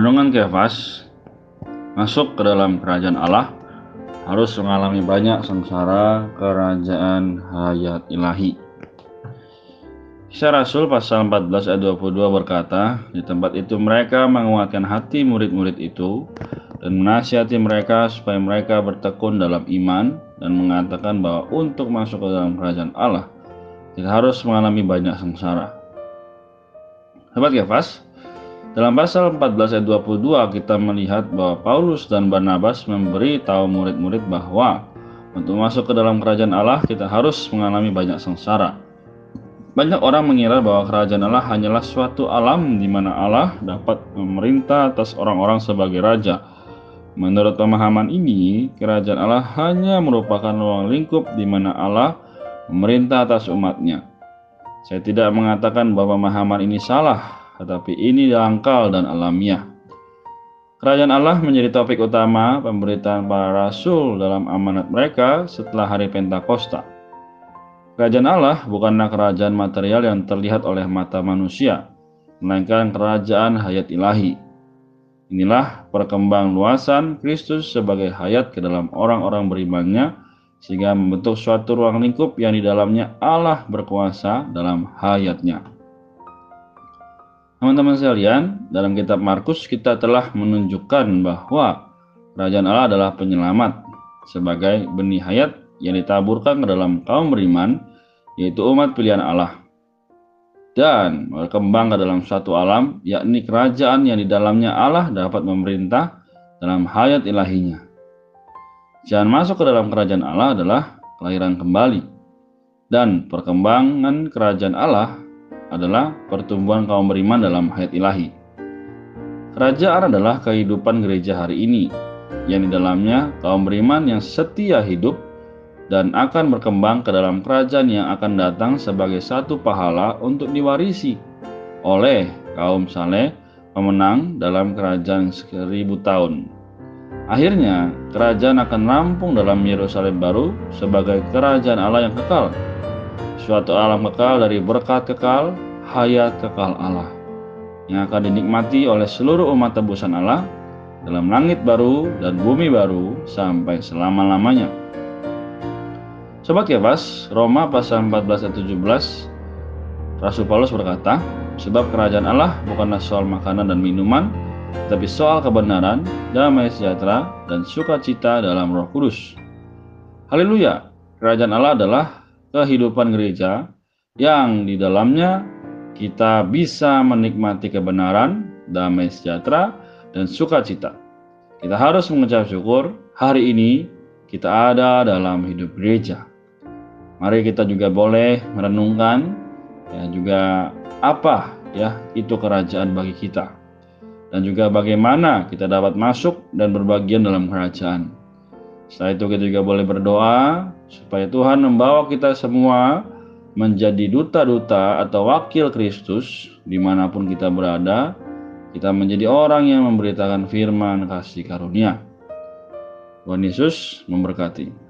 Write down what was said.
Renungan Kefas masuk ke dalam kerajaan Allah harus mengalami banyak sengsara kerajaan hayat ilahi. Kisah Rasul pasal 14 ayat 22 berkata, di tempat itu mereka menguatkan hati murid-murid itu dan menasihati mereka supaya mereka bertekun dalam iman dan mengatakan bahwa untuk masuk ke dalam kerajaan Allah kita harus mengalami banyak sengsara. Sahabat Kefas, dalam pasal 14 ayat 22 kita melihat bahwa Paulus dan Barnabas memberi tahu murid-murid bahwa untuk masuk ke dalam kerajaan Allah kita harus mengalami banyak sengsara. Banyak orang mengira bahwa kerajaan Allah hanyalah suatu alam di mana Allah dapat memerintah atas orang-orang sebagai raja. Menurut pemahaman ini, kerajaan Allah hanya merupakan ruang lingkup di mana Allah memerintah atas umatnya. Saya tidak mengatakan bahwa pemahaman ini salah, tetapi ini dangkal dan alamiah. Kerajaan Allah menjadi topik utama pemberitaan para rasul dalam amanat mereka setelah hari Pentakosta. Kerajaan Allah bukanlah kerajaan material yang terlihat oleh mata manusia, melainkan kerajaan hayat ilahi. Inilah perkembang luasan Kristus sebagai hayat ke dalam orang-orang berimannya, sehingga membentuk suatu ruang lingkup yang di dalamnya Allah berkuasa dalam hayatnya. Teman-teman sekalian, dalam kitab Markus kita telah menunjukkan bahwa kerajaan Allah adalah penyelamat sebagai benih hayat yang ditaburkan ke dalam kaum beriman, yaitu umat pilihan Allah. Dan berkembang ke dalam satu alam, yakni kerajaan yang di dalamnya Allah dapat memerintah dalam hayat ilahinya. Jangan masuk ke dalam kerajaan Allah adalah kelahiran kembali. Dan perkembangan kerajaan Allah adalah pertumbuhan kaum beriman dalam hayat ilahi. Kerajaan adalah kehidupan gereja hari ini, yang di dalamnya kaum beriman yang setia hidup dan akan berkembang ke dalam kerajaan yang akan datang sebagai satu pahala untuk diwarisi oleh kaum saleh pemenang dalam kerajaan seribu tahun. Akhirnya, kerajaan akan rampung dalam Yerusalem baru sebagai kerajaan Allah yang kekal suatu alam kekal dari berkat kekal, hayat kekal Allah yang akan dinikmati oleh seluruh umat tebusan Allah dalam langit baru dan bumi baru sampai selama-lamanya. Sobat Kefas, Roma pasal 14 ayat 17, Rasul Paulus berkata, sebab kerajaan Allah bukanlah soal makanan dan minuman, tapi soal kebenaran, damai sejahtera, dan sukacita dalam roh kudus. Haleluya, kerajaan Allah adalah kehidupan gereja yang di dalamnya kita bisa menikmati kebenaran, damai sejahtera, dan sukacita. Kita harus mengucap syukur hari ini kita ada dalam hidup gereja. Mari kita juga boleh merenungkan ya juga apa ya itu kerajaan bagi kita dan juga bagaimana kita dapat masuk dan berbagian dalam kerajaan. Setelah itu kita juga boleh berdoa supaya Tuhan membawa kita semua menjadi duta-duta atau wakil Kristus di mana pun kita berada, kita menjadi orang yang memberitakan firman kasih karunia. Tuhan Yesus memberkati.